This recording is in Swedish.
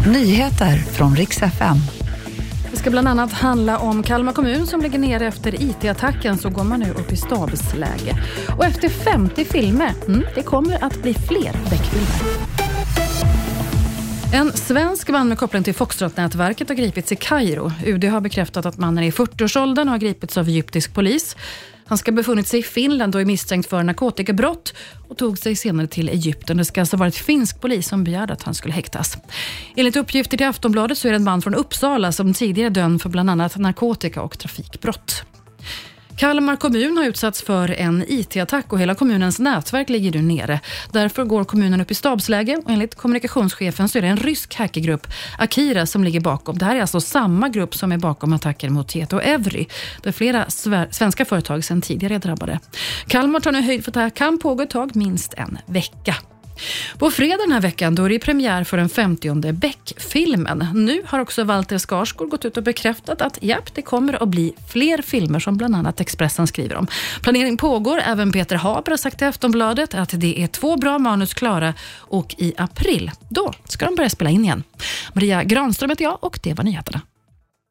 Nyheter från riks FM. Det ska bland annat handla om Kalmar kommun som ligger nere efter IT-attacken så går man nu upp i stabsläge. Och efter 50 filmer, mm, det kommer att bli fler Beck-filmer. En svensk man med koppling till Foxtrot-nätverket har gripits i Kairo. UD har bekräftat att mannen är i 40-årsåldern och har gripits av egyptisk polis. Han ska ha befunnit sig i Finland och är misstänkt för narkotikabrott och tog sig senare till Egypten. Det ska alltså ha varit finsk polis som begärde att han skulle häktas. Enligt uppgifter till Aftonbladet så är det en man från Uppsala som tidigare dömd för bland annat narkotika och trafikbrott. Kalmar kommun har utsatts för en IT-attack och hela kommunens nätverk ligger nu nere. Därför går kommunen upp i stabsläge och enligt kommunikationschefen så är det en rysk hackergrupp, Akira, som ligger bakom. Det här är alltså samma grupp som är bakom attacken mot Tieto Evry, där flera svenska företag sedan tidigare är drabbade. Kalmar tar nu höjd för att det här kan pågå ett tag, minst en vecka. På fredag den här veckan då är det premiär för den 50 Beck-filmen. Nu har också Walter Skarsgård gått ut och bekräftat att japp, det kommer att bli fler filmer som bland annat Expressen skriver om. Planering pågår. Även Peter Haber har sagt till Aftonbladet att det är två bra manus klara och i april, då ska de börja spela in igen. Maria Granström heter jag och det var nyheterna.